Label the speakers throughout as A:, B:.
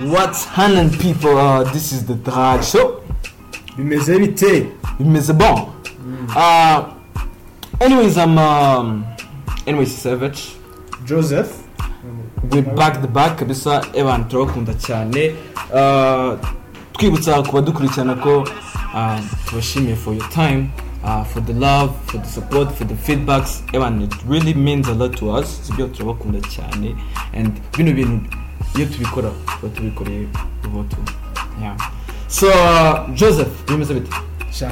A: What's happening people? Uh, this is the Drag Show.
B: bimeze bite
A: Bimeze bon. Uh, anyways, I'm um, anyways Savage.
B: joseph
A: We're back the back kabisa evan turabakunda cyane Uh, twibutsa ku badukurikirana ko uh, tubashimiye for your time uh, for the love for the support for the feedbacks evan it really means a lot to us sibyo turabakunda cyane and bino bintu iyo tubikora tuba tubikoreye ubutu so joseph bimeze bite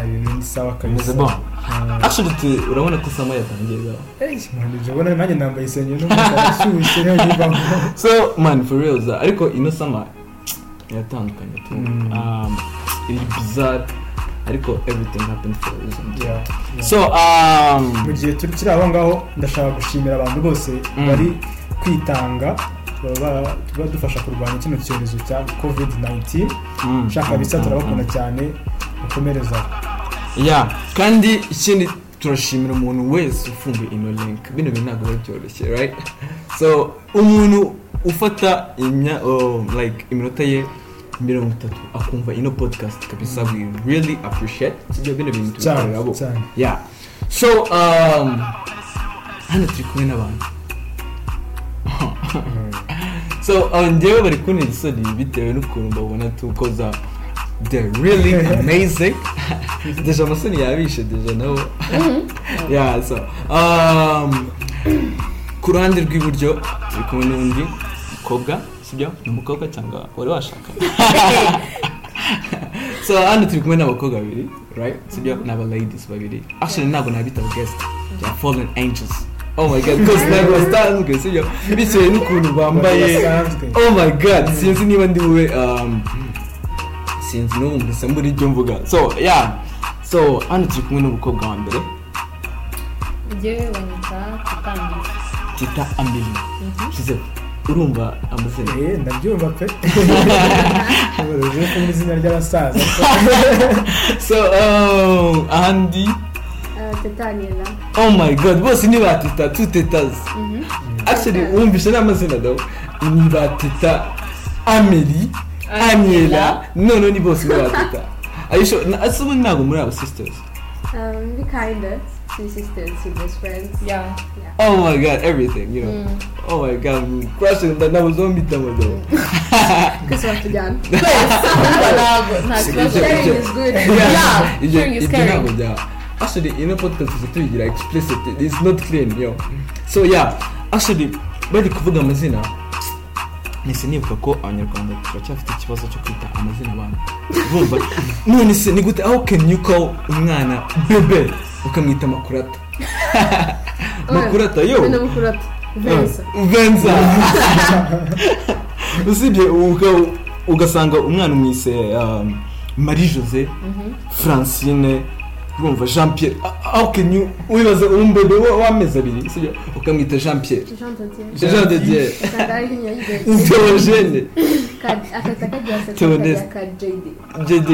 B: ibintu ni sawa kabisa
A: tu- urabona ko sama yatangiye
B: ubona nanjye nambaye isengeri n'umukara ashyushye niyo nyivamo
A: so man for real ariko ino sama iratandukanye iri bizarre ariko everything happened for a reason.
B: Yeah, yeah.
A: so um,
B: mu gihe turi aho ngaho ndashaka gushimira abantu bose
A: Mm.
B: bari kwitanga. Tuba dufasha kurwanya kino cyorezo cya covid 19
A: mm,
B: shaka bisa
A: mm,
B: turabakunda
A: mm.
B: cyane mukomereza
A: yeah kandi ikindi turashimira umuntu wese ufunguye ino link. Bino bintu ntabwo biba byoroshye right? So umuntu ufata oh, like iminota ye mirongo itatu akumva ino podcast kabisa we really appreciate. Sibyo bino bintu tubikorera
B: cyane.
A: Yeah so um, hano turi kumwe n'abantu. so njyewe bari kuntera isoni bitewe n'ukuntu mbabona tukoza they're really amazing. Deja amasoni yabishe deja nabo yeah so um, ku ruhande rw'iburyo turi kumwe n'undi mukobwa sibyo? Ni umukobwa cyangwa wari washaka? So hano turi kumwe n'abakobwa babiri right? Sibyo? Ni aba ladies babiri. Actually ntabwo nabita guest. They are fallen angels. Oh my god because ntabwo basanzwe sibyo bitewe n'ukuntu bambaye oh my god sinzi niba ndi bube um, sinzi n'ubu mbese mbura ibyo mvuga so yeah. So hano turi kumwe n'umukobwa wa mbere
C: njyewe banyita gutangiza
A: tita ameli shize urumva amazina
B: Eh, ndabyumva pe uburezi ko mu izina ry'abasaza
A: so um, oh my god bose ni ba tita two titas actually wumvishe n'amazina dawe ni ba tita ameli. Aniela none ni bose ni ba tita ayisho ase ubundi ntabwo muri aba sisters.
D: Um, we kinda. Two sisters, two best friends.
C: ya
A: oh my god everything you know. Oh my god crushing that. Nabuze mpitamo dawe
D: Chris Watujyan.
C: ntabwo nta kibazo
D: Sharing is good.
C: Yeah,
A: ibyo
C: sharing is caring.
A: Ntabwo byaba actually ino podcast tuzi tuyigira explicit. It's not clean yo. So yeah. Actually bari kuvuga amazina nise nibuka ko abanyarwanda turacyafite ikibazo cyo kwita amazina abantu urumva? None se ni gute you call umwana bebe ukamwita makurata? Makurata yo.
D: Venza.
A: usibye ugasanga umwana umwise um, marie jose francine urumva jean pierre Ah, how can you wibaza umbebe w'amezi abiri ukamwita jean pierre
D: Jean
A: de dieu
D: Kagari Nyayigenzi.
A: theogene
D: Ka- akata kagira se
A: Theoneste.
D: ka JD.
A: jd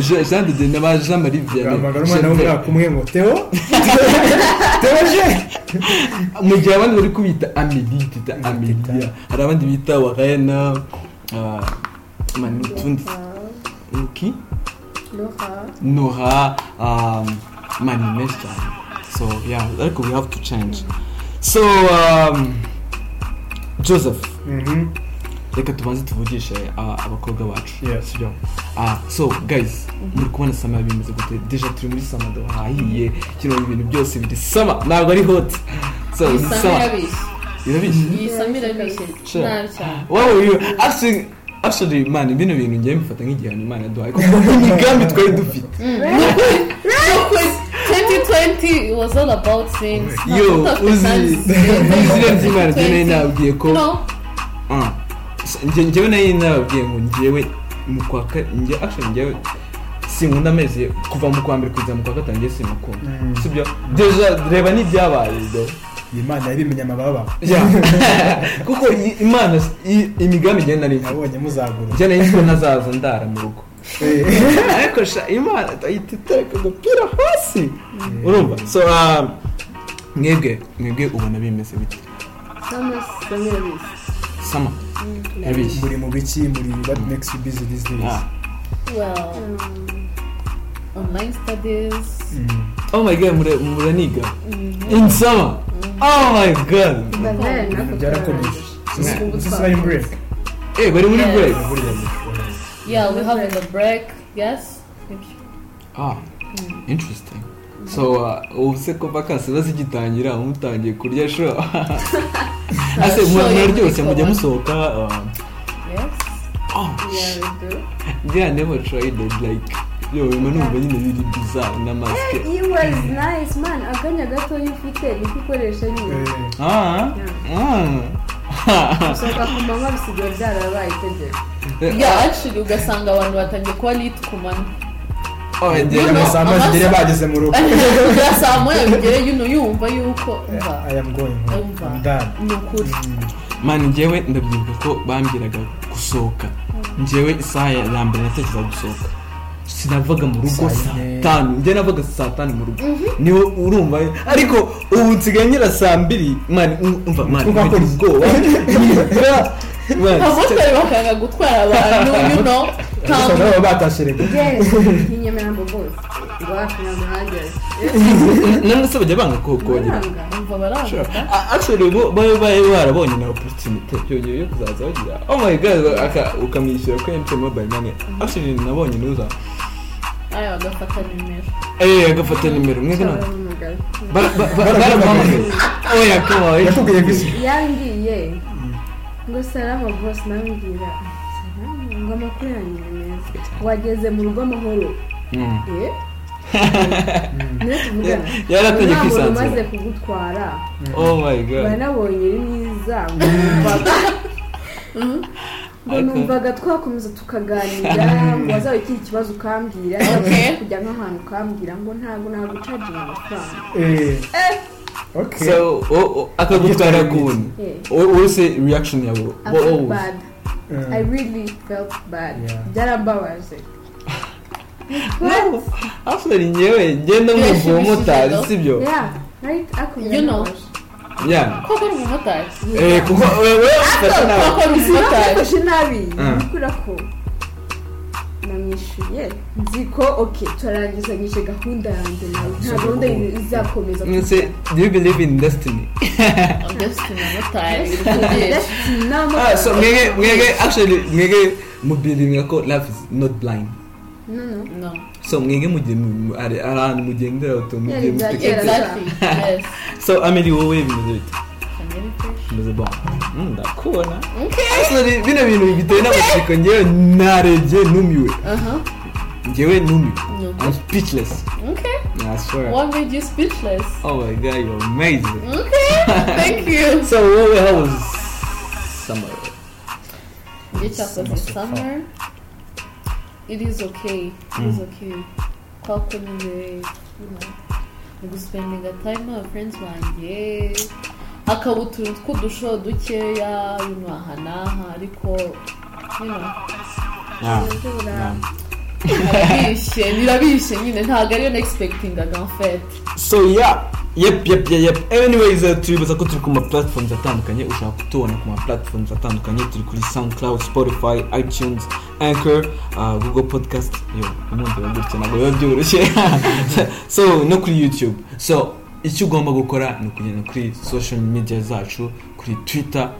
A: Je- jean de dieu n'aba jean marie vianney
B: gamagara umwana w'umwaka umwe ngo teo teo je
A: mu gihe abandi bari kubita amelie tita amelia hari abandi bita warena mani utundi. Ki?
D: Laura.
A: nora um, menshi cyane so yeah ariko we have to change. So um, joseph.
B: Mhm.
A: reka tubanze tuvugishe abakobwa bacu sibyo so guys muri kubona sama bimeze gute deja turi muri sama hahiye kino ibintu byose biri sama ntabwo ari hot. So sama
C: irabishye
A: irabishye
C: iyi sami irabishye nabi cyane
A: wow actually man bino bintu ngiye mbifata nk'igihano imana yaduhaye. Kuko imigambi twari dufite.
C: 2020 was all about things
A: yo uzi izina ry'imana njye nari nababwiye ko Ah. njye njyewe nari nababwiye ngo njyewe mu kwa ka- njye actually njyewe sinkunda amezi kuva mu kwa mbere kugeza mu kwa gatanu njye simukunda
B: Mm.
A: sibyo? Reba n'ibyabaye do
B: iyi mana yabimenye amababa.
A: Kuko imana imigambi igenda mfite
B: nabonye muzagura
A: njye nari nzi ntazaza ndara mu rugo?
B: Eh,
A: ariko imana ahita itereka agapira hasi. Urumva? So um, mwebwe mwebwe ubona bimeze bite?
D: Sama
A: sama Yabishye.
B: muri mu biki muri what makes you busy these days?
A: Ah.
C: well online studies.
B: Mm.
A: Oh my god mura- muraniga in summer oh my god.
B: Byarakomeje is line break
A: eh bari muri break.
C: Yeah we having a break yes?
A: Ah interesting. So ubu se ko vakansi bazigitangira mutangiye kurya sho ase
C: Sure,
A: muraryoshye mujya musohoka
C: yes.
A: Oh
D: Yeah, we do.
A: yeah never tried it like mba numva nyine biri bizarre na mask.
D: It was nice. Man akanya gatoya ufite niko ukoresha nyine
B: Eh,
A: ah. Ah
D: gusohoka ku manywa bisigaye byarabaye itegeko
C: yeah actually ugasanga abantu batangiye kuba lit ku manywa
A: oh
C: know,
B: saa moya zigere bageze mu rugo
C: kugira saa moya bigere yuno yumva yuko umva
B: I am going home.
C: Umva.
B: I'm done.
C: ni ukuri
A: mani njyewe ndabyibuka ko bambwiraga gusohoka njyewe isaha ya ya mbere natekereza gusohoka sinavaga mu rugo
B: Saa
A: tanu njye navaga saa tanu mu rugo. Niwe urumva? Ariko ubu nsigaye nyira saa mbiri. Mani umva mani
B: Ugakora
A: ubwoba. Mani,
C: abamotari bakanga gutwara abantu you know?
B: Gusa
C: ntabwo.
B: nabo batasherega
D: yes. Nk'inyamirambo bose ngo hafi ntabwo hageze
A: none se bajya banga ko kongera
D: baranga.
C: Umva baranga
A: A- actually bo bari bari barabonye na opportunity. Yo yo kuzaza bagira. Oh my god ukamwishyura kuri MTN mobile money. Actually nabonye nuza
C: bagafata nimero
A: eh. Agafata nimero mwebwe ba- baramuhamagaye oya on
B: yakubwiye isi
D: yambwiye ngo salama bose nambwira ngo amakuru yanjye ni meza wageze mu rugo amahoro niyo tuvugana muntu
A: kwisanzura.
D: umaze kugutwara
A: oh my god.
D: Banabonye uri mwiza numvaga ngo
A: Ariko-
D: numvaga twakomeza tukaganira ngo wazaba ikindi kibazo ukambwira. Kujya nk'ahantu ukambwira ngo ntabwo nagucaginga amafaranga.
B: Eh. Okay.
A: so o- o- akagutwara kundi wowe se reaction yawe
D: I
A: wo-
D: felt
A: wowe
D: bad. I really felt bad. Byarambabaje.
A: Actually njyewe ngenda
C: Yeah,
A: mwumva uwo motari
C: shimishije,
A: sibyo?
D: Yeah, right? Ako
C: koko ari umumotari
A: eh kuko wewe ufata nawe
C: koko ari umumotari
D: Nafashe nabi. Kubera ko namwishyuye nzi ko ok turarangizanyije gahunda yanjye nawe nta gahunda izakomeza
A: Mwese, do you believe in destiny.
C: ndetse umumotari uri
A: ah so mwege mwege actually mwege mubilinga ko life is not blind.
D: No no.
C: No.
A: So mwege mugiye mu- ari ahantu mugendera mugiye so ameli wowe bimeze bite? Bimeze bon. Mm, ndakubona. Bino bintu biteye n'amatsiko. Njyewe narebye numiwe.
C: Uh-huh.
A: Njyewe numiwe. I'm speechless.
C: Okay.
A: I swear.
C: What made you speechless?
A: Oh my god you're amazing.
C: Okay. Thank you.
A: So how was summer?
B: So far.
C: summer? It is okay. It is okay. Kwa ko nyine you know. Ni guspendinga time n'aba friends banjye hakaba utuntu tw'udushow dukeya know aha n'aha ariko birabishye birabishye nyine ntabwo ariyo nexpectingaga en fait
A: so yeah. Yep yep yep anyways uh, turibuza ko turi ku ma platforms atandukanye ushobora kutubona ku ma platforms atandukanye turi kuri soundcloud spotify itunes anchor uh, google podcast. Yo umwumvira gutya ntabwo biba byoroshye. So no kuri youtube. So icyo ugomba gukora ni ukugenda kuri social media zacu kuri twitter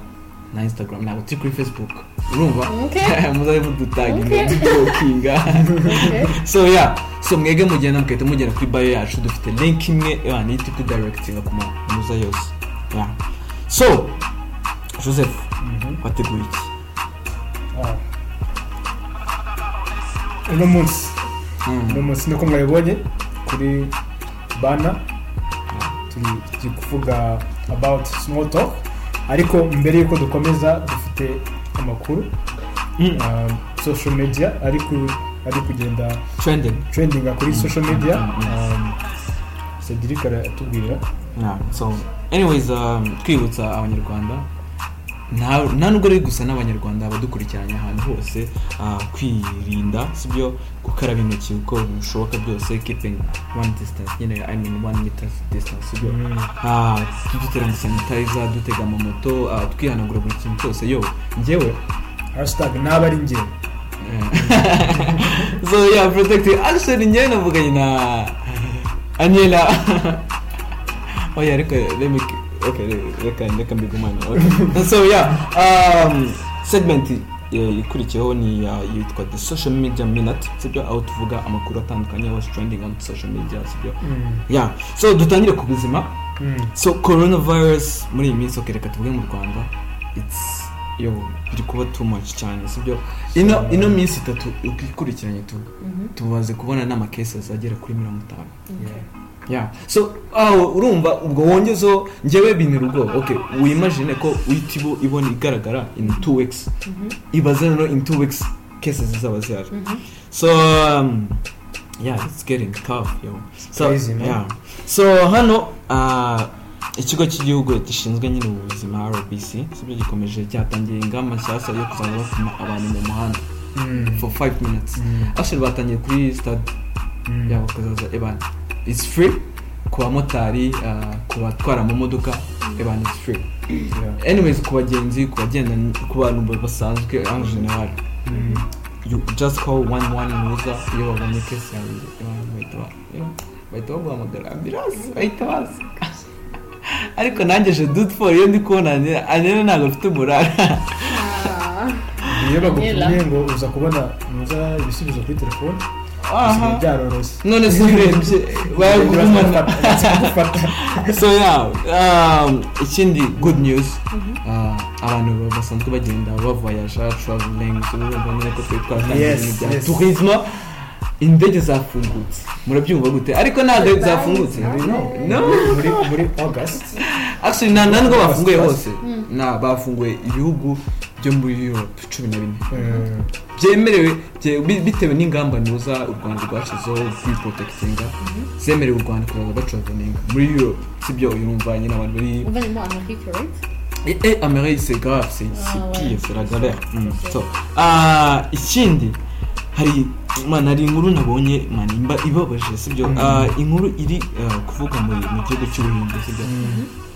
A: na instagram ntabwo turi kuri facebook. Urumva
C: Okay.
A: muzabe mudutaginga
C: Okay.
A: so yeah. So mwege mugenda mugahita mugera kuri bio yacu dufite link imwe yeah, niyo iti kudirectinga ku mamuza yose so joseph wateguye iki
B: uno munsi uno munsi nuko mwabibonye kuri bana turi turi kuvuga about small talk. Ariko mbere y'uko dukomeza dufite amakuru
A: Mm.
B: um, social media ari ku- ari kugenda
A: trending.
B: trendinga kuri social media.
A: Mm, mm,
B: um, Cedric aratubwira.
A: Yeah. so anyways um, twibutsa abanyarwanda. Nta nubwo ari gusa n'abanyarwanda abadukurikiranye ahantu hose ah, kwirinda sibyo gukaraba intoki uko bishoboka byose keeping one distance nyine i mean one meter distance sibyo
B: Mm.
A: Ah, dutera sanitizer dutega amamoto ah, twihanagura buri kintu cyose. Yo njyewe.
B: Hashtag naba ari njye.
A: So yeah protecting actually njyewe navuganye na Aniela. Oh yeah reka let me okay reka reka mbigumane so yeah um, segment eh, ikurikiyeho ni uh, yitwa the social media minute. Sibyo aho tuvuga amakuru atandukanye was trending on social media sibyo
B: Mm.
A: yeah so dutangire ku buzima.
B: Mm.
A: so coronavirus muri iyi minsi reka tuvuge mu rwanda. It's yo biri kuba too much cyane sibyo ino ino minsi itatu ikurikiranye tu tumaze kubona n'amacases agera kuri mirongo itanu. Yeah. So aho urumva ubwo wongezeho njyewe bintera ubwoba okay wimagine ko uhita ibo- ibona igaragara in two weeks. Ibaze noneho in two weeks cases zizaba zihari so um, yeah it's getting tough yo. So
B: crazy,
A: yeah. So hano uh, ikigo cy'igihugu gishinzwe nyine ubuzima rbc sibyo gikomeje cyatangiye ingamba nshyashya yo kuzajya bapima abantu mu muhanda.
B: Mm.
A: for 5 minutes.
B: Mm.
A: batangiye kuri stade
B: Mm.
A: yabo bakazaza ebana it's free. Ku bamotari uh, ku batwara amamodoka ebana it's free. Anyways ku bagenzi ku bagenda ku bantu basanzwe en general
B: Mm.
A: you just call one one nuza iyo babonye case yawe bahita baguhamagara ambulance bahita baza ariko nanjye je doute for iyo ndi kubona anela ntabwo afite umurara
B: iyo bagupimye
C: Aniela.
B: ngo uza kubona muza ibisubizo kuri telefone. Byaroroshye
A: none se urebye bayagumana
B: gufata
A: so yeah um, ikindi good news. Abantu ba- basanzwe bagenda bavoyaja traveling urumva nyine ko
B: Yes,
A: ibintu bya
B: yes.
A: Indege zafungutse. Murabyumva gute? Ariko ntabwo zafungutse. No.
B: muri muri august.
A: Actually nta nubwo bafunguye hose. Na bafunguye ibihugu byo muri europe cumi na bine.
B: Mm.
A: byemerewe bye- bi- bitewe n'ingamba ntuza u rwanda rwashyizeho kwiprotekitinga zemerewe u rwanda kuzaza batravelinga muri europe sibyo urumva nyine abantu bari
C: amerika Ah,
A: c'est
C: ouais.
A: pire, c'est la galère. Mm. Ah, ikindi hari man hari inkuru nabonye man imba ibabaje sibyo?
B: Mm.
A: Ah, inkuru iri ah, kuvuga mu gihugu cy'ubuhinde sibyo?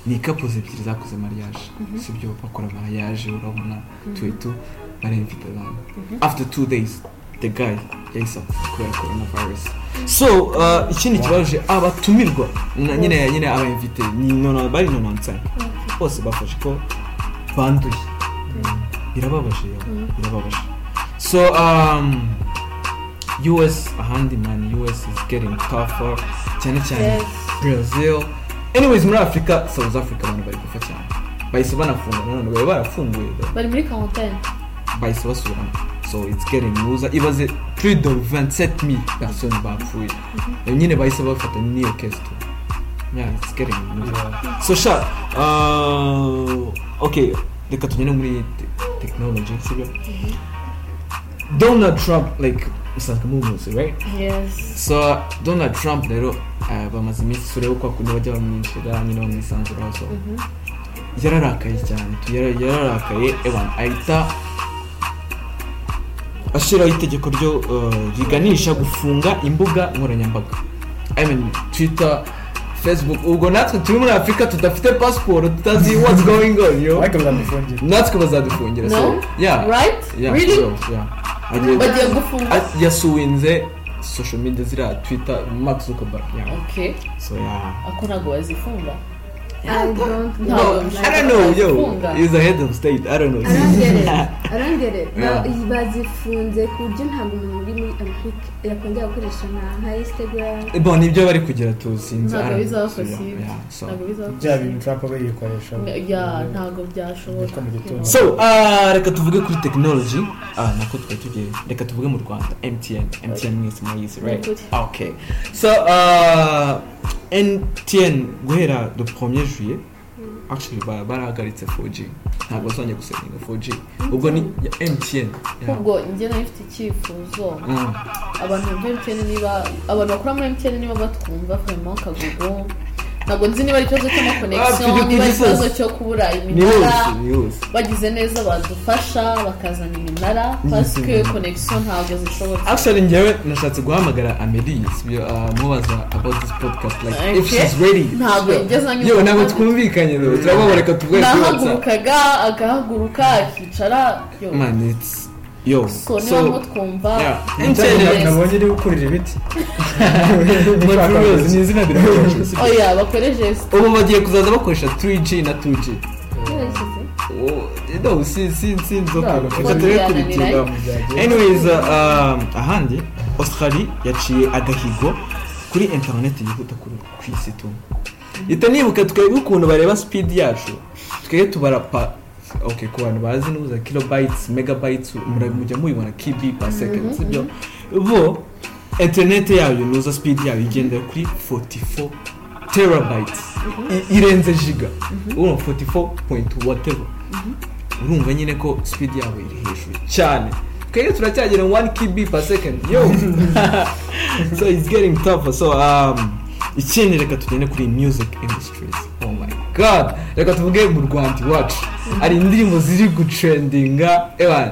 A: Ni couples ebyiri zakoze mariage sibyo? Bakora mariage urabona twetu baremfite abantu. After two days the guy yahise apfa kubera coronavirus. So uh, ikindi kibaje abatumirwa nyine nyine nono bari nononsa bose bafashe ko banduye. Birababaje birababaje. So um, us ahandi man us is getting tougher. Cyane cyane
C: Yes.
A: brazil. Anyways muri afurika south africa abantu bari gupfa cyane. Bahise banafunga nanone bari barafunguye
C: bari muri quarantaine
A: bahise basubiramo. So it's getting loser ibaze plus de 27000 personnes bapfuye. Iyo nyine bahise bafata n'iyo case yeah it's getting loser so sha uh, okay. Reka tugende muri te- technology sibyo? Donald trump like usanzwe mumuzi right?
C: Yes.
A: So donald trump rero uh, bamaze iminsi turebe uko kundi bajya bamwinjira nyine bamwisanzuraho so. Yararakaye cyane yararakaye ewan ahita ashyiraho itegeko ryo uh, riganisha gufunga imbuga nkoranyambaga. I mean, twitter facebook ubwo natwe turi muri afurika tudafite pasiporo tutazi what's going on yo. Natwe bazadufungira so
C: no?
A: yeah.
C: Right?
A: Yeah
C: really?
A: so, yeah.
C: Bagiye gufunga
A: a- yasuwinze social media ziriya twitter mark zuckerberg so yeah.
C: Ako ntabwo bazifunga
D: I don't
C: No,
D: know.
A: no, I don't know, yo. He's the head of state. I don't know.
D: arangere arangere
A: Yeah.
D: Ba- bazifunze ku buryo ntabwo umuntu uri muri amerika yakongera gukoresha nka instagram
A: bon ni byo bari kugira tuzinze
C: ntabwo
A: I don't
C: bizaba
A: know. So, yeah,
C: possible ntabwo bizaba
B: bya bintu trump aba yikoresha
C: ya ntabwo byashoboka
A: so uh, reka tuvuge kuri technology ah nako twari tugiye reka tuvuge mu rwanda mtn mtn mwese muyizi right okay so uh, mtn guhera le 1er juillet actually ba- barahagaritse 4g ntabwo bazongera gusetinga 4g ubwo ni ya mtn
C: ubwo njye na yo mfite icyifuzo.
A: Mm.
C: abantu bakora muri MTN niba batwumva vraiment kagugu ntabwo nzi niba ari ikibazo cy'amakonegisiyo niba ari ikibazo cyo kubura iminara. bagize neza badufasha bakazana iminara. Pasike konegisiyo ntabwo zishobotse
A: actually njyewe nashatse guhamagara sibyo ah, mubaza about this podcast like if she's ready.
C: Ntabwo anyumva.
A: yo ntabwo twumvikanye though. Turababona reka tuvuge kuri WhatsApp.
C: Nahagurukaga agahaguruka akicara yo.
A: Man it's yo
C: so niba mutwumva
B: Nabonye- uri gukurira ibiti.
A: Ni izina sibyo?
C: oya bakore jesite
A: ubu bagiye kuzaza bakoresha 3G na 2G Oh, no si si si nzoka
C: tuzajya
A: turebe
C: kubitinda.
A: anyways uh, ahandi australia yaciye agahigo kuri internet yihuta kuri ku isi tu. Ita nibuka twebwe ukuntu bareba speed yacu. Twebwe tubara pa okay ku bantu bazi nuza kilobytes megabytes mura- mujya mubibona kb per second. Sibyo bo internet yayo nuza speed yayo igendera kuri 44 terabytes. I- irenze giga. Urumva 44 point whatever urumva nyine ko speed yabo iri hejuru cyane. Twebwe turacyagera 1 kb per second? Yo! So it's getting tougher. So um ikindi reka tugende kuri music industries. Oh my god! Reka tuvuge mu rwanda iwacu. Hari indirimbo ziri gutrendinga ewan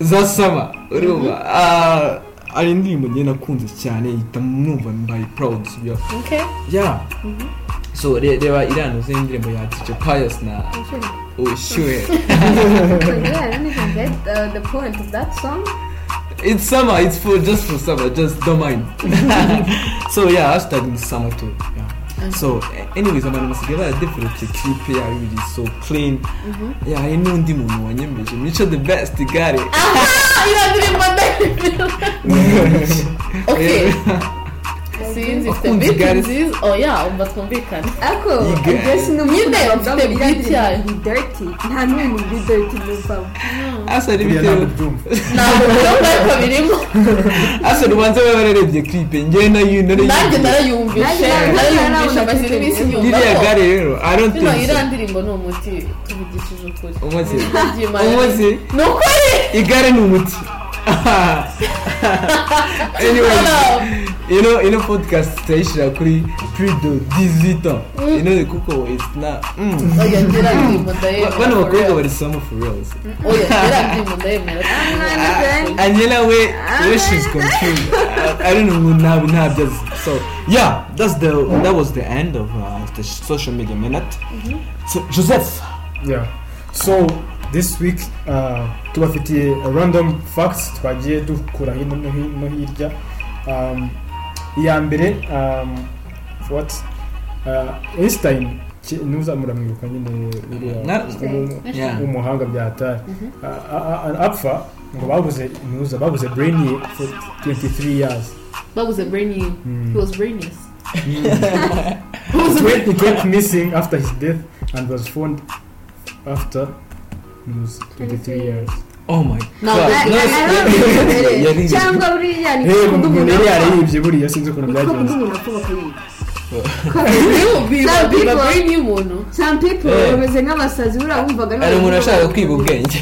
A: za sama urumva Ah, hari indirimbo njye nakunze cyane ihita numva mbaye sibyo
C: okay.
A: Yeah. So re- reba iriya nuze indirimbo ya DJ Pius na ushyuhe
D: the point of that song.
A: It's summer it's for just for summer just don't mind. So yeah hashtag summer too yeah. So anyways abantu basigaye baradevelopye clip yayo biri so clean. Yeah hari n'undi muntu wanyemeje. Mico the best gare.
C: Ah iyo ndirimbo ndayimira okay. sinzi
A: Wakunze
C: biti nziza oya umva twumvikane
D: ariko
C: Nyine
D: n'umugabo
C: ufite beat yayo.
D: ni dirty. Nta n'umuntu uri dirty n'uvamo
A: asa ari
B: buriya
A: ibitero
B: ntabwo byumva
C: ariko birimo
A: asa ubanza baba bararebye clip njye na
C: yo
D: nanjye
C: narayumvishe
D: narayumvishe
C: iminsi nyumva
A: iriya
C: ko
A: gare rero i don't
C: bino
A: think
C: iriya ndirimbo ni umuti tuvugishije ukuri
A: umuti
C: ni ukuri
A: igare ni umuti anyway you know ino podcast turayishyira kuri 18 ans. You know kuko it's mm.
C: ndayemera
A: bano bakobwa
C: real.
A: bari sama for reals
C: oya ngira ndirimbo ndayemera
A: angela we we she's confused I, i don't know ntabwo ntabyo azi so yeah that's the that was the end of uh, the social media minute. So joseph.
B: Yeah. So this week uh, tubafitiye random facts twagiye dukura hino no hi- no hirya. Um, iya mbere um, what? Uh, Einstein muramwibuka nyine w'umuhanga bya hatari A- a- a- apfa ngo babuze nuza babuze brain ye for 23 years.
C: Babuze brainy he was brainless.
B: It went missing after his death and was found after nuza 23 years
A: oh my
D: cyangwa buriya ni
B: yarayibye buriya sinzi ukuntu byagenze
A: Eh.
D: bameze nk'abasazi buriya wumvaga
A: hari umuntu ashaka kwiba ubwenge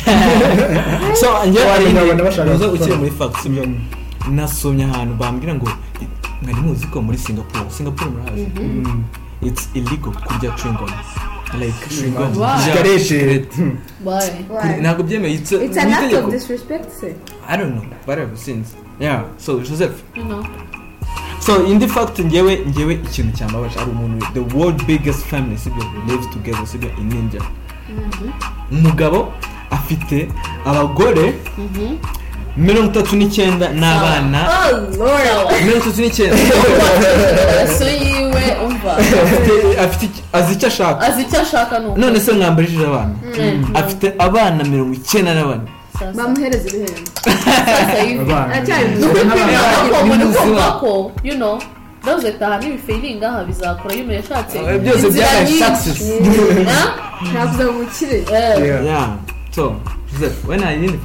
A: so njye
B: Abantu
A: hari
B: babona bashaka
A: uza
B: gukora.
A: ukiri muri ibyo nasomye ahantu bambwira ngo mwari muzi ko muri singapore singapore murahazi
B: Mm.
A: it's illegal kurya chewing ntabwo
D: act
A: itegeko.
D: of disrespect se
A: i don't know whatever since yeah so joseph. So indi fact njyewe njyewe ikintu cyambabaje ari umuntu the world biggest family sibyo lives together sibyo in india umugabo afite abagore mirongo itatu n'icyenda n'abana.
C: Oh
A: mirongo itatu n'icyenda. Azi icyo ashaka.
C: Azi icyo ashaka
A: none se mwambarishije abana? Afite abana mirongo icyenda na bane
D: bamuhereza ibihembo.
C: Ni
B: Nk'abana.
C: ko ndavuze taha n'ibifeilinga aha bizakora iyo umuntu yashatse
A: Eh,
C: inzira nyinshi.
A: success.
C: Ah? Eh.
A: We nta yindi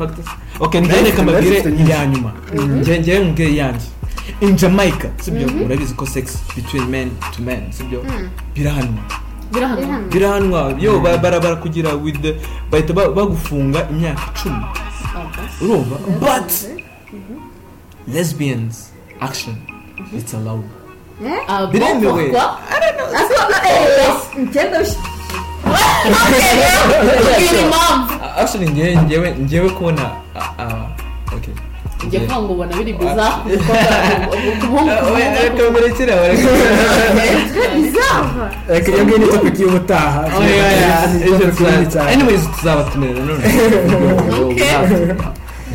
A: mbabwire
B: life is the
A: iya nyuma. Njyewe njyewe mbwire iyanjye in jamaica sibyo murabizi ko sex between men to men sibyo birahanwa.
C: Birahanwa.
A: Birahanwa. Yo ba- bara barakugira with bahita ba- bagufunga imyaka icumi urumva? But lesbians action it's allowed.
C: Ah,
A: Biremewe. Actually ngewe ngewe ngewe kubona ah, ah, okay
C: njye ngo ubona biri biza muhungu
A: reka
B: iyo ngiyo ni topic y'ubutaha
A: anyways tuzabatumira nanone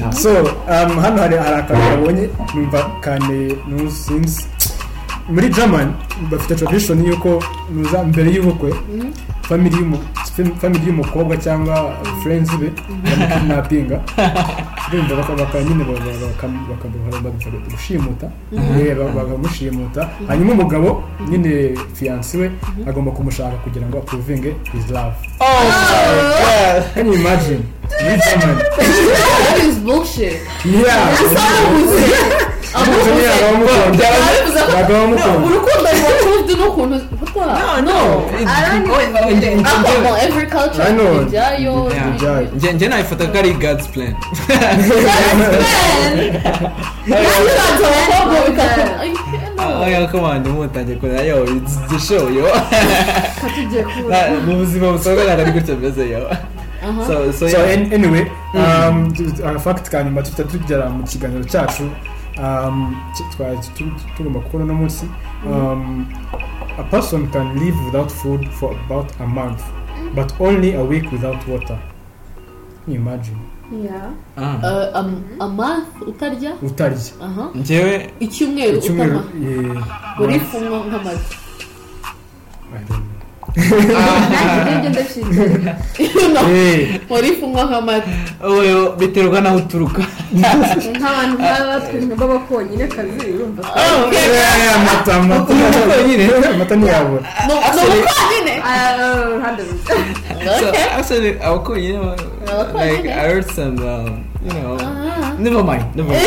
A: Yeah.
B: so um, hano hari akantu kabonye numva kane nusinzi muri german bafite tradition y'uko mbere y'ubukwe family y'umu- fam- family y'umukobwa cyangwa friends be bamukidnapinga bumva nyine ba- ba- baka- baka- baka- gushimuta. Eh, ba- bakamushimuta hanyuma umugabo nyine fiyansi we agomba kumushaka kugira ngo apuruvinge his love.
A: Oh
B: can you imagine? Muri german.
C: Urukundo ruba tuzi n'ukuntu
A: njye nayifata ko ari god's plan on ntimutange kureba yo show yo mu buzima busanzwe ntabwo ari gutya bimeze yo
C: Aha.
A: so so
B: so
A: yeah.
B: an- anyway um, tu- agafakiti ka nyuma tuhita tugera mu kiganiro cyacu um, twari tu- tugomba kubona uno munsi. Um, a person can live without food for about a month but only a week without water. Can you imagine.
D: Yeah.
A: Ah.
C: Uh, am- a month utarya
B: utarya
C: aha
A: njyewe
C: icyumweru
B: eh,
C: uri
B: month,
C: funwa
D: nanjye ibyo ndashinzwe
B: Eh,
C: uri funwa nk'amata
A: oyo biterwa n'aho uturuka
D: nk'abantu nk'aba twe baba konyine kazi urumva
B: eh, amata amata
A: Konyine?
B: amata ntiyabura
C: ni umukonyine
D: uruhande rumwe
A: abakonyine I heard some um, you know.
C: Aha.
A: never mind never mind.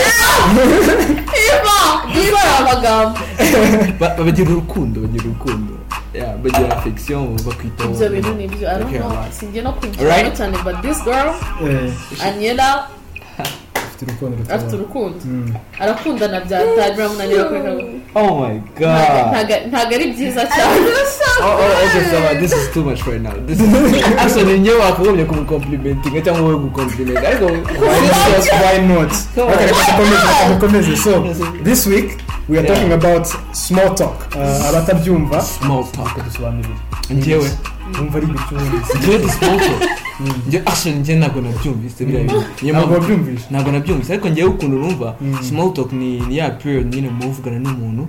C: Iva gukora amagambo
A: Ba- bagira urukundo bagira urukundo yeah bagira affection bakwitaho
C: ibyo bintu ni byo I don't know. sinjye no
A: Alright.
C: cyane but this girl anyela
B: urukundo
C: afite urukundo
B: Mm.
C: arakundana bya tari biramunanira kureka
A: oh my
C: Ntago-
A: god
C: ntago- ntago ari byiza cyane.
A: Oh, oh, so uh, this is too much right now. This is actually njyewe wakagombye kumukomplimentinga cyangwa wowe gukomplimentinga ariko
B: why not? Dukomeze. So, this week we are talking about small talk. Uh, abatabyumva.
A: small talk.
B: Dusobanurire.
A: njyewe
B: Wumva ari igicuruzi.
A: njyewe talk njye actually njye ntabwo nabyumvise biriya bintu. Niyo
B: Ntabwo
A: mpamvu
B: wabyumvise.
A: ntabwo nabyumvise. Ariko njyewe ukuntu numva
B: Mm.
A: small talk ni ya period nyine muvugana n'umuntu.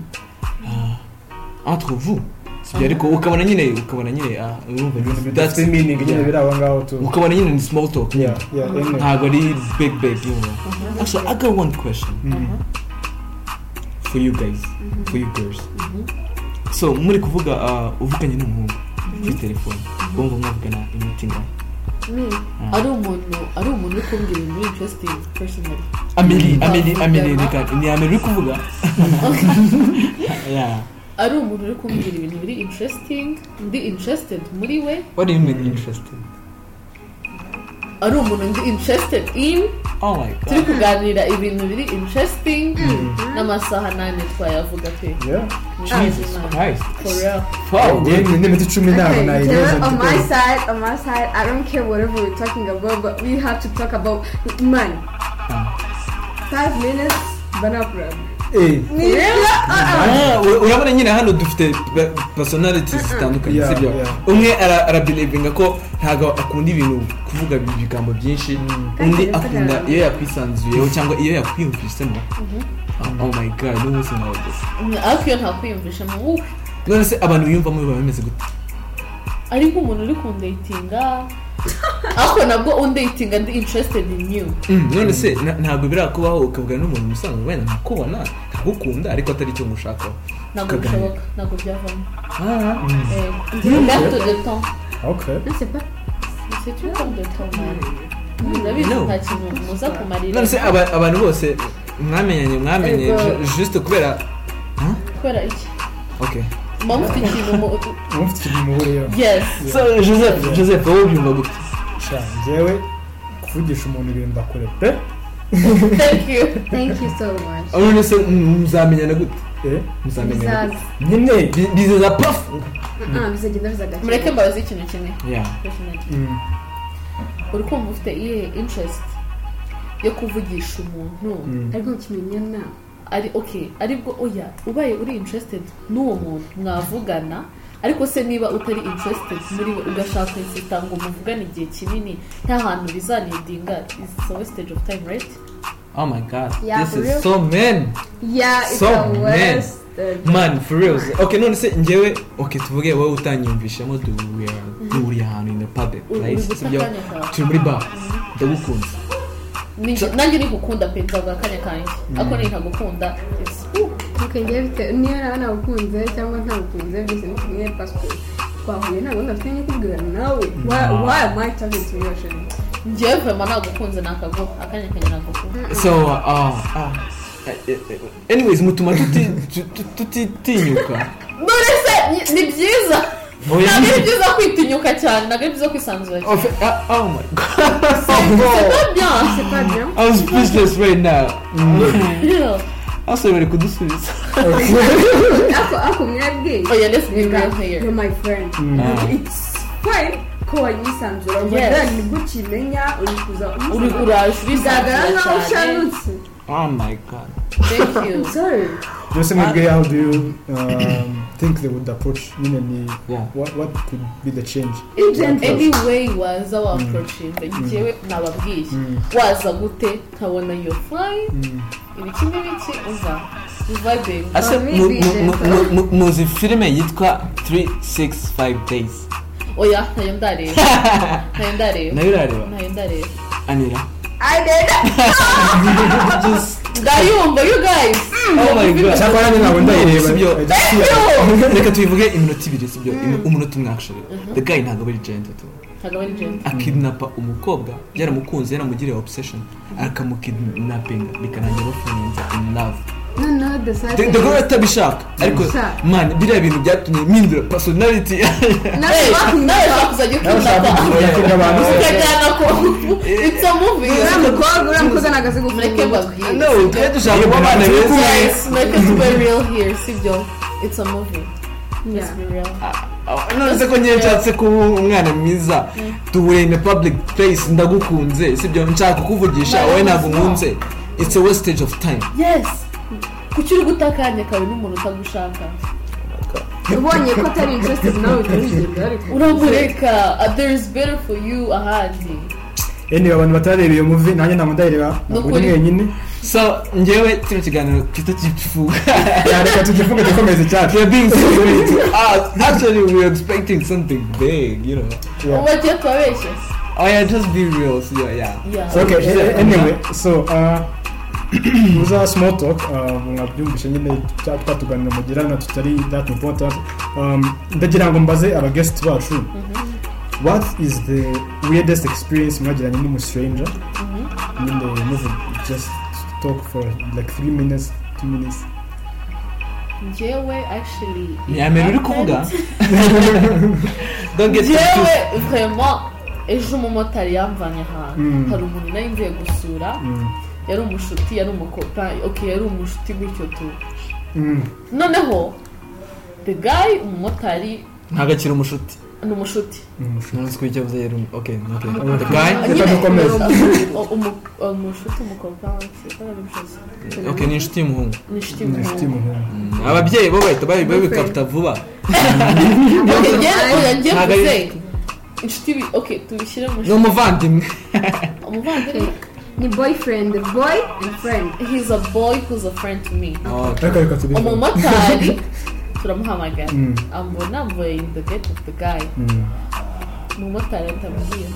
A: Ah, entre vous sibyo ariko ukabona nyine ukabona nyine ah, urumva
B: Ibintu
A: that's-
B: meaning nyine biri aho ngaho tu.
A: ukabona nyine ni small talk.
B: Yeah, anyway.
A: ntabwo ari big big you know. Actually I got one question.
B: Mm.
A: for you guys. For you girls. So muri kuvuga ah, uvuganye n'umuhungu. Kuri telefone bumva mwavugana iminota ingana
C: ari umuntu ari umuntu uri kumbwira ibintu biri interesting personally.
A: Ameli
C: Bavuga.
A: ameli reka ni ameli uri kuvuga
C: ari umuntu uri kumbwira ibintu biri interesting. Ndi interested. Muri we?
A: What do you mean interested
C: ari umuntu ndi interested in.
A: Oh my
C: turi
A: god
C: kuganira ibintu biri interesting. N'amasaha nane twayavuga pe
B: Yeah.
A: Jesus Christ.
C: For real
A: wow
B: Njye ni n'iminota icumi ntabwo
D: Taylor, on my side, on my side, I don't care whatever we're talking about, but we have to talk about money. Five minutes, banapura.
B: Eh,
A: ura- urabona nyine hano dufite personalities zitandukanye sibyo? umwe ara- arabelivinga ko ntabwo akunda ibintu kuvuga ibigambo byinshi. Undi
D: Kandi
A: akunda iyo yakwisanzuyeho cyangwa iyo yakwiyumvisemo. Oh my god n'umunsi nkawe gusa
C: ariko iyo ntakwiyumvisha mu wuhe
A: none se abantu biyumvamo biba bimeze gute?
C: Ari nk'umuntu uri kundayitinga ariko nabwo undayitinga ndi interested in you.
A: Mm, none se na- ntabwo birakubaho ukavugana n'umuntu musanzwe wenda ntakubona ntagukunda ariko atari icyo ngushakaho
C: ntabwo bishoboka ntabwo byavamo Eh, de kumarira
A: none se aba- abantu bose mwamenyanye mwamenye ju- juste kubera
C: kubera iki mufite ikintu
B: muhuriyeho.
C: yes.
A: So joseph joseph wowe ubyumva gute
B: njyewe kuvugisha umuntu ibintu ndakure pe.
C: Thank you.
D: Thank you so much.
A: None se mm, muzamenyana gute?
B: Eh,
A: muzamenyana
B: nyine
A: Bi- bizeza
D: Ah, gake
C: mureke mbabaze ikintu kimwe.
A: Yeah.
B: Mm,
C: uri kumva ufite iyihe interest yo kuvugisha umuntu?
B: Mm.
D: ariko kimenyana
C: ari okay ari bwo oya ubaye uri interested n'uwo muntu mwavugana ariko se niba utari interested muri we ugashaka insita ngo muvugane igihe kinini nta hantu bizanidinga. Is a wastage of time right?
A: Oh my god
D: Yeah,
A: this is
D: real?
A: so man
D: yeah it's
A: So,
D: a west
A: man for real. Okay none se njyewe okay tuvuge wowe utanyumvishamo duhuriye duhuriye ahantu in the public right turi muri bar. Ndagukunze
C: nanjye nigukunda pe nzavuga akanya kanjye ariko nintagukunda it's- uh,
D: okay njyewe bite? Niyo naba nagukunze cyangwa ntagukunze byose ni kimwe passport twahuye ntabwo ndafite nyikubwira nawe why why am I talking to you actually
C: njyewe vema nagukunze nakaguha akanya kanjye naguha
A: so uh, uh, anyways mutuma tuti- tu- tu- tutitinyuka
C: none se ni- byiza! Ntabwo ari byiza kwitinyuka cyane ntabwo ari byiza kwisanzura cyane
A: asore bari kudusubiza
D: ako ako mwebwe
C: here.
D: my friend. It's fine. Ko
C: Yes.
D: then ni bwo ukimenya uri kuza
C: uri uraje
D: bigaragara nkaho ushanutse
A: oh my god
C: thank you.
D: Sorry.
B: Byose mwebwe how do you um, think they would approach nyine ni
A: Yeah.
B: what, what could be the change?
D: Gentle.
C: anyway waza wa approachinga njyewe nababwiye waza gute nkabona yo fine
B: Mm.
C: ibiki n'ibiki
A: mu- muzi filime yitwa 365 days
C: oya ntayo ndareba ntayo ndareba
A: na yo urareba
C: ntayo ndareba
A: anira?
D: I did
A: Just-
C: ndayumva you guys.
A: Oh my god.
B: cyangwa nanjye ntabwo ndayireba
A: reka tubivuge iminota ibiri sibyo umunota umwe actually. the guy ntabwo ari gentle tu akidnapa umukobwa yaramukunze yaramugiriye obsession. akamukidnapinga bikarangira bafunze in love.
D: No no the
A: the
D: sad
A: the girl atabishaka ariko
D: Sha.
A: man biriya bintu byatumye mpindura personality.
C: Hey, nawe ushaka ukunda
B: abantu
C: ukajyana it's a movie.
D: Uriya mukobwa uriya mukobwa ntabwo azi
C: mureke babwire
A: no twe dushaka kuba abana beza
C: mureke tube real here. Sibyo it's a movie.
A: None ko nyine nshatse kuba umwana mwiza. Duhure in a public place ndagukunze sibyo nshaka kukuvugisha wowe ntabwo nkunze it's a wastage of time.
C: Yes. Kuki uri guta akanya kawe n'umuntu utagushaka
D: ubonye ko atari interested nawe utabigenda ariko
C: uramureka uh, there is better for you ahandi.
B: Anyway abantu batarareba iyo movie nanjye ntabwo ndayireba ntabwo uri
C: Nukuri.
B: mwenyine
A: so njyewe kino kiganiro kita kifuga
B: reka tugifunge dukomeze cyacu
A: we are being sweet ah, actually we are expecting something big you know.
C: Bagiye tubabeshye
A: oh yeah just be real so yeah.
C: Yeah.
B: So, okay anyway so uh, muza small talk uh, mwabyumvishe nyine cya twatuganira mugirana tutari that important. Um, ndagira ngo mbaze aba guest bacu. What is the weirdest experience mwagiranye n'umustranger nyine muvu just talk for like 3 minutes 2 minutes.
C: Njyewe actually
A: ni amera uri kuvuga. don't get
C: njyewe
A: confused
C: vraiment ejo umumotari yamvanye ahantu.
B: Mm.
C: hari umuntu nari ngiye gusura.
B: Mm.
C: Yari umushuti yari umukopa ok yari umushuti gutyo tu
B: Mm.
C: noneho the guy umumotari
A: ntabwo akiri umushuti
C: ni umushuti
B: Mm.
A: ntuzi ko icyo avuze yari um- okay Okay. the guy
B: Reka dukomeze.
C: umu- umu- umushuti arabivuze
A: okay ni inshuti y'umuhungu
C: ni inshuti
B: Ni
C: y'umuhungu
A: ababyeyi bo bahita babi- babikapita vuba
C: Ok,
A: Ntabwo ari-
C: inshuti ok tubishyire mu
A: ni umuvandimwe
C: umuvandimwe
D: ni boyfriend boy and friend.
C: He's a boy who's a friend to me.
B: Reka reka tubivuge
C: umumotari turamuhamagara ambona mvuye in the gate of the guy. Umumotari atamubwira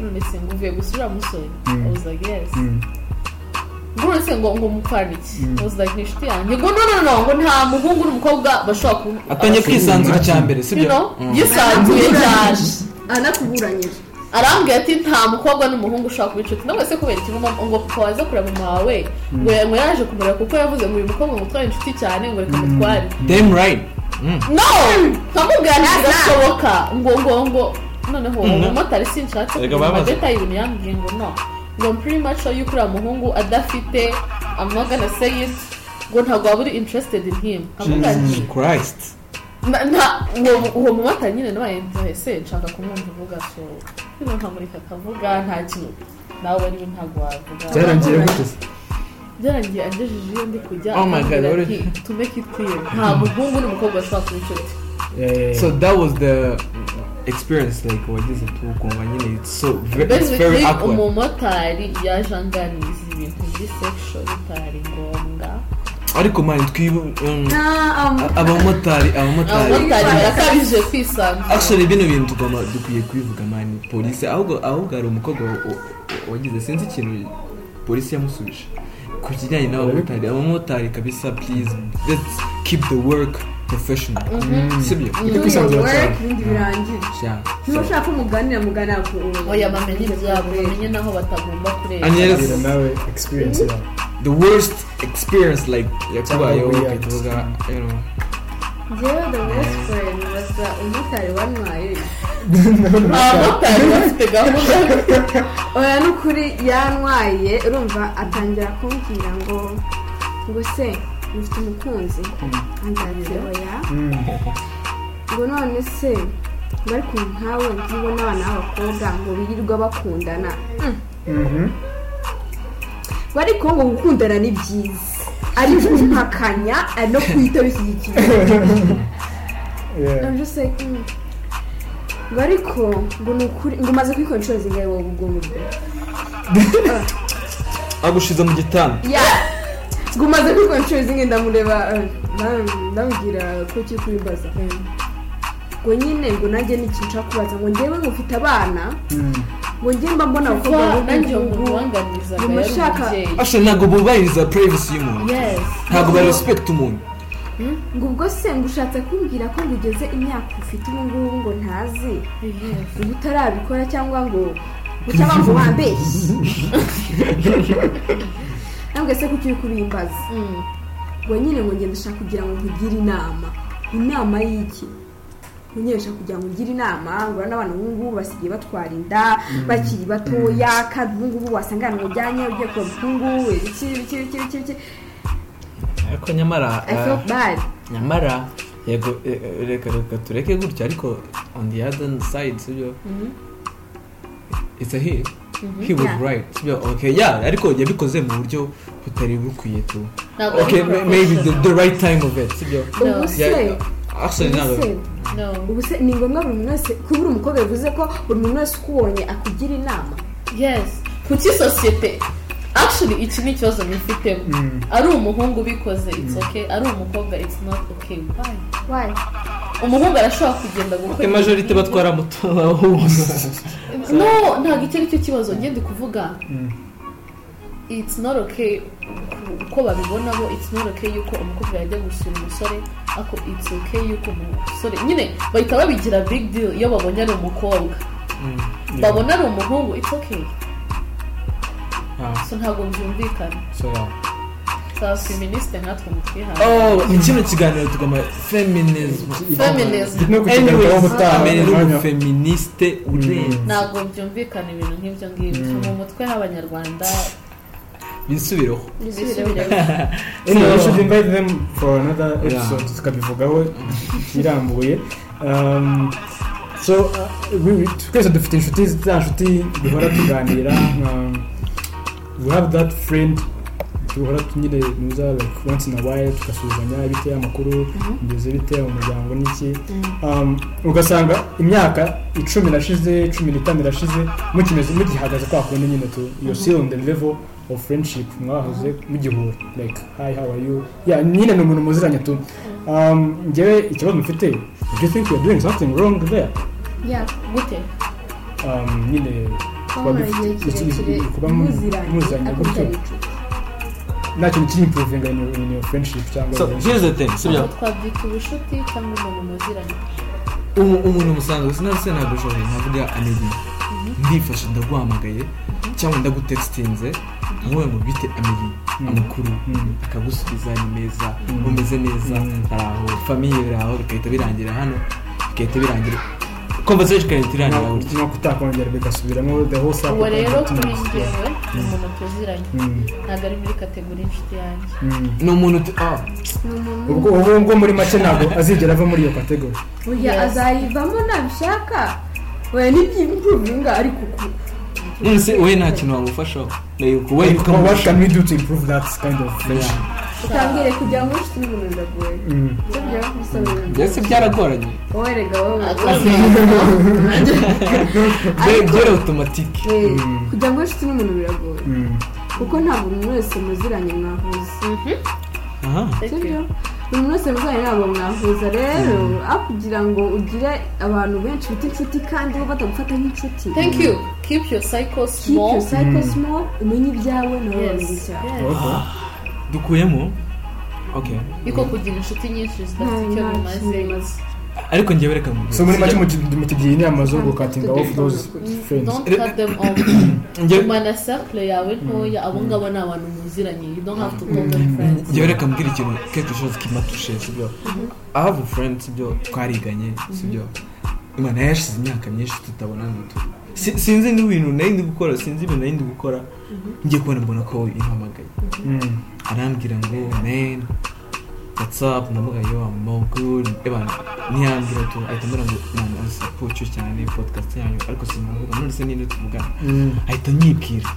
C: none se ngo uvuye gusura musore
B: Mm.
C: I was like yes. None se ngo ngo mupfana iki. I was like ni inshuti yanjye ngo no no no ngo nta muhungu n'umukobwa bashobora kuba
A: atangiye kwisanzura cya mbere
C: you
A: sibyo
C: yisanzuye cyane
D: anakuburanyije
C: arambwira ati nta mukobwa n'umuhungu ushobora kuba inshuti nawe se kubera ikintu mama- ngo papa waza kureba mama wawe ngo ngo yaje kumureba kuko yavuze ngo uyu mukobwa mutware inshuti cyane ngo reka mutware.
A: Damn right. Mm.
C: no! Nkamubwira nti birashoboka. Ngo ngo ngo noneho umumotari sinshatse
A: babaza.
C: deta y'ibintu yambwiye ngo no. Ngo much sure yuko uriya muhungu adafite say it ngo ntabwo waba uri interested in him. Avuga ati uwo- mumotari nyine nabaye ese nshaka kumwumva uvuga so bino nkamurika akavuga nta kintu nawe ari we ntabwo wavuga.
B: Byarangiye gute? Se
C: byarangiye angejeje iyo ndi kujya
A: Oh
C: make it clear. Nta muhungu n'umukobwa bashobora kuba inshuti.
A: So that was the experience like wagize tukumva nyine it's so very
C: basically
A: awkward.
C: umumotari yaje anganiza ibintu sexual bitari ngombwa.
A: Ariko mani twibu um,
D: um,
A: abamotari abamotari.
C: Barakabije kwisanzura
A: actually bino bintu tugomba dukwiye kubivuga mani polisi ahubwo ahubwo hari umukobwa wa- wa- wagize sinzi ikintu polisi yamusubije. Ku kijyanye n'abamotari abamotari kabisa please let's keep the work professional.
B: Ujye
D: do your
B: kwisanzura
D: work,
B: cyane.
D: ibindi birangire
A: Yeah.
D: niba ushaka ko muganira muganira ku
C: oya bamenye ibyabo bamenye n'aho batagomba kureba.
B: Bwira nawe experience yawe
A: the worst experience like yakubayeho know.
D: Njyewe the best friend basa umumotari wantwaye
C: abamotari bafite gahunda
D: oya n'ukuri yantwaye urumva atangira kumbwira ngo ngo se mufite umukunzi anzatse oya
B: Mm.
D: ngo none se ngo ariko nkawe nkibona abana b'abakobwa ngo birirwa bakundana Mm.
B: Mhm.
D: ngo gukundana ni byiza ari kumpakanya ari no kuhita bishyigikira
B: Yeah.
D: I'm just like, mm. ngo ariko ngo ni ukuri ngo umaze kwikora inshuro zingahe wowe ubwo ngubwo
A: agushize mu gitanda
D: ngo umaze kwikora inshuro zingahe ndamureba ndam- ndamubwira ko kiri kubimbaza ngo nyine ngo nanjye ni ikintu nshaka kubaza ngo njyewe ngo ufite abana ngo njye mba mbona abakobwa
C: kuba
D: b'ubu
C: nanjye umuntu
D: ngubu
C: wanganizaga
D: Ngo
A: actually ntabwo bubahiriza privacy y'umuntu ntabwo ba respect umuntu
D: ngo ubwo se ngo ushatse kumbwira ko ngo ugeze imyaka ufite ubu ngubu ngo ntazi ngo utarabikora cyangwa ngo. Ngo cyangwa ngo wambeshye ntabwo se kuki uri kubimbaza
C: Mm.
D: ngo nyine ngo ngenda ushaka kugira ngo nkugire inama. Inama y'iki? Ushaka kugira ngo ungire inama. Ngo urabona abana ubu ngubu basigaye batwara inda bakiri batoya kandi ubu ngubu wasanga ahantu mujyanye ugiye kureba umuhungu iki iki iki iki iki
A: ariko nyamara
D: bad.
A: nyamara yego eh, eh, reka reka tureke gutya. Ariko on the other side sibyo? It's a he. He was right sibyo? Okay yeah ariko yabikoze mu buryo butari bukwiye tu okay maybe the, the right time of it. Sibyo?
C: No.
D: ubu se
A: actually ntabwo
D: ubu se ni ngombwa buri muntu wese kuba uri umukobwa bivuze ko buri muntu wese ukubonye akugira inama.
C: Yes. Kuki sosiyete? Actually iki ni ikibazo nifitemo
B: Mm.
C: ari umuhungu ubikoze it's okay. Ari umukobwa it's not okay. Why?
D: Why?
C: Umuhungu arashobora kugenda gukora ibintu-
A: batwara moto.
C: No ntabwo icyo ari cyo kibazo ngende kuvuga.
B: Mm.
C: It's not okay uko babibona bo it's not okay yuko umukobwa yajya gusura umusore ariko it's okay yuko umusore nyine bahita babigira big deal iyo babonye ari umukobwa.
A: Mm.
C: babona ari umuhungu it's okay.
A: Ah,
C: so ntabwo byumvikana saa feministe nkatwe mutwihaye
A: oh kino kiganiro tugomba feminism.
C: Feminism.
A: n'umufeministe urenze
C: ntabwo byumvikana ibintu nk'ibyo ngibyo. Mu mutwe h'abanyarwanda
A: bisubireho
C: bisubireho
B: Anyway, we
A: So-
B: should invite them for another episode. Tukabivugaho irambuye Um, so we- twese dufite inshuti za nshuti duhora tuganira um, we have that friend duhora nyine muza like once in a while tugasuhuzanya bite amakuru ngeze bite umuryango n'iki. Um, ugasanga imyaka icumi irashize cumi n'itanu irashize mukimeze mugihagaze kwa kundi nyine tu. You're still on the level of friendship mwahoze mugihura like hi how are you? Yeah nyine ni umuntu muziranye tu. Um, njyewe ikibazo mufite do you think you're doing something wrong there?
D: Yeah
C: gute.
B: Um, nyine kuba
D: muziranye
B: gutyo. nta kintu kiri improvinga in your, in your friendship cyangwa
A: so here's the thing sibyo
C: twabyita ubucuti cyangwa umuntu muziranye.
A: Umu- umuntu musanzwe sinabise ntabwo ushoboye nkavuga amezi ndifashe ndaguhamagaye cyangwa ndagutextinze wowe ngo bite amezi amakuru
B: Mm.
A: akagusubiza ni meza.
B: Mm.
A: umeze neza. Hari aho famiye biri aho bigahita birangira hano bigahita birangira. Conversation igahita irangira gutya.
B: no kutakongera bigasubiramo the whole cycle
C: uwo rero kuri njyewe ni umuntu tuziranye. Ntabwo ari muri kategori inshuti yanjye.
A: Ni umuntu uti- ah.
D: Ni umuntu
B: ubwo ubwo muri make ntabwo azigera ava muri iyo kategori
D: azayivamo nabishaka. Oya n'ibyimpuruvinga ariko
A: none se wowe nta kintu wamufashaho
B: can we do to improve that kind of friendship?
D: Utambwire kugira ngo inshuti n'umuntu biragoye
A: mbese byaragoranye
D: wowe rega wowe
A: automatique
D: Eh, kugira ngo inshuti n'umuntu biragoye. Kuko ntabwo umuntu wese muziranye mwahuza buri wese muziranye ntabwo mwahuza rero aho kugira ngo ugire abantu benshi bita inshuti kandi bo batagufata nk'inshuti.
C: Thank you. Keep your cycle
D: keep your
C: small
D: cycle small umenye ibyawe nawe.
B: Okay.
A: dukuyemo? Okay.
C: Yuko kugira inshuti nyinshi zidafite icyo bimaze.
A: Ariko njyewe reka mvuge.
B: so muri make mutu- mutugiye inama zo gukatinga off those friends.
C: Don't cut them off.
A: Njye-
C: gumana circle yawe ntoya abo ngabo ni abantu muziranye. You don't have to call them friends.
A: Njyewe reka mbwira ikintu quelque chose qui m'a touché sibyo I have a friend sibyo twariganye sibyo imana yashize imyaka myinshi tutabona mutu Si- sinzi n'ibintu nari ndi gukora sinzi ibintu nari ndi gukora. Ngiye kubona mbona ko impamagaye
B: Mm.
A: arambwira ngo man what's up? Ndavuga yo good ebana ntiyambwira tu ahita ambwira ngo man I support cyane podcast yanyu ariko sinavuga none se ninde tuvugana ahita nyibwira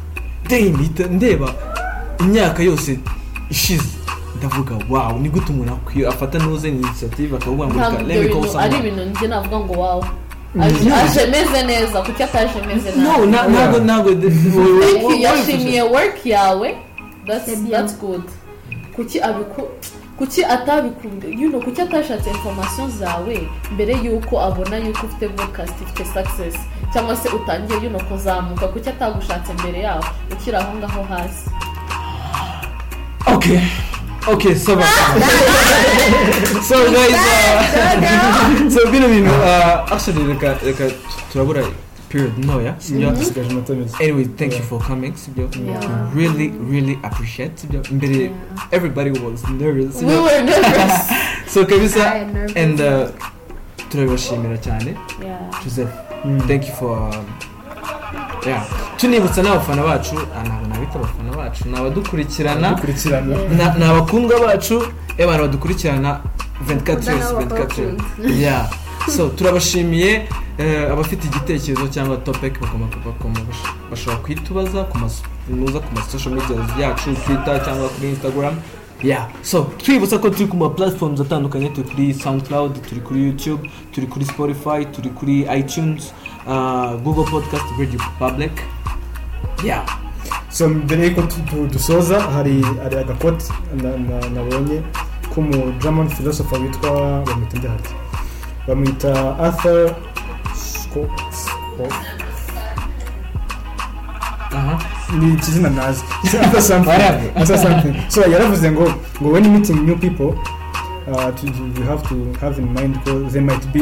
A: mpita ndeba imyaka yose ishize ndavuga wow ni gute umuntu akwiye afata nuze ni initiative. Akavuga ngo
C: ntabwo
A: reka me call
C: bintu ari
A: someone
C: ibintu njye navuga ngo wawe aje aje meze neza kuki ataje meze
A: no
C: nabi
A: na- ntabwo ntabwo
C: yashimiye work yawe that's good. Kuki abiku kuki atabikunda? You know kuki atashatse information zawe mbere yuko abona yuko ufite podcast ifite success? Cyangwa se utangiye you know kuzamuka? Kuki atagushatse mbere yaho ukiri aho ngaho hasi.
A: Okay. Okay so so guys uh, so bino bintu actually reka reka turabura period. Ntoya sibyo
B: dusigaje amata meza
A: anyway thank you for coming sibyo
C: Yeah.
A: We really really appreciate sibyo mbere
C: Yeah.
A: everybody was nervous
C: we
A: sibyo
C: were nervous.
A: So kabisa and uh, turabibashimira cyane
C: yeah.
A: Joseph
B: Mm.
A: thank you for um, yeah. Tunibutsa n'abafana bacu ah, ntabwo nabita abafana bacu. Ni abadukurikirana
B: dukurikirana
A: na- ni abakundwa bacu abantu badukurikirana. 24 heures
D: Nabo
A: 24 heures yeah. So turabashimiye eh, abafite igitekerezo cyangwa bash- bashobora kuyitubaza ku nuza ku ma social media yacu twitter cyangwa kuri instagram. Yeah. So twibutsa ko turi ku ma platforms atandukanye turi kuri soundcloud turi kuri youtube turi kuri spotify turi kuri itunes uh, google podcast radio public. Yeah.
B: So mbere y'uko dusoza hari agakoti na- na- nabonye k'umu german philosopher witwa bamwita nde harya bamwita arthur Sco-
A: aha
B: ni ikizina nazi Arthur. Arthur so yaravuze ngo ngo when meeting new people uh, to, you have to have in mind because they might be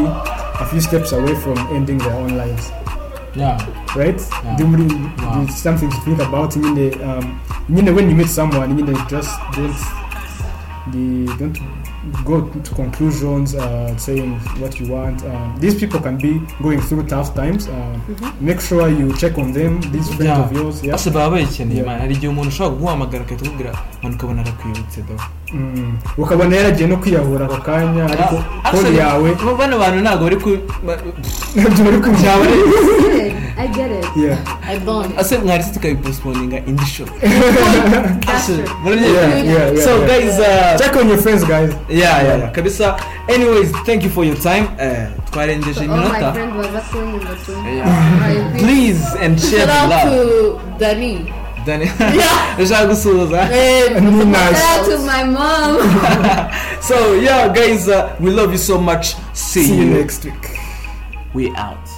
B: a few steps away from ending their own lives.
A: Yeah.
B: Right?
A: Yeah.
B: Muri
A: Wow.
B: it's something to think about. Nyine um, nyine when you meet someone nyine just don't the don't go to conclusions uh, saying what you want. Um, these people can be going through tough times. Um, make sure you check on them. These friends
A: Yeah.
B: of yours yeah.
A: Bose baba bayikeneye
B: Yeah.
A: man hari igihe umuntu ushobora kuguhamagara agahita akubwira man ukabona arakwibutse do
B: Mm. ukabona yaragiye no kwiyahura ako kanya ariko kode yawe
A: bano bantu ntabwo bari ku ba-
B: ntabyo bari kubyaba
D: I get it.
B: yeah.
C: I don't
A: ase mwaretse tukabiposiponinga indi show
D: That's true.
B: Yeah, yeah, yeah,
A: so
B: yeah.
A: guys uh,
B: check on your friends guys.
A: Yeah yeah yeah. Kabisa. Anyways thank you for your time. Uh, twarengeje
D: So all my
A: iminota. Yeah. Please and share
C: shout
A: the
C: out
A: love.
C: to dani.
A: Dani.
C: Yeah.
A: ndashaka gusuhuza
B: Ni nice.
D: Shout out to my mom.
A: so yeah guys uh, we love you so much. See,
B: see you
A: you
B: next week.
A: We out.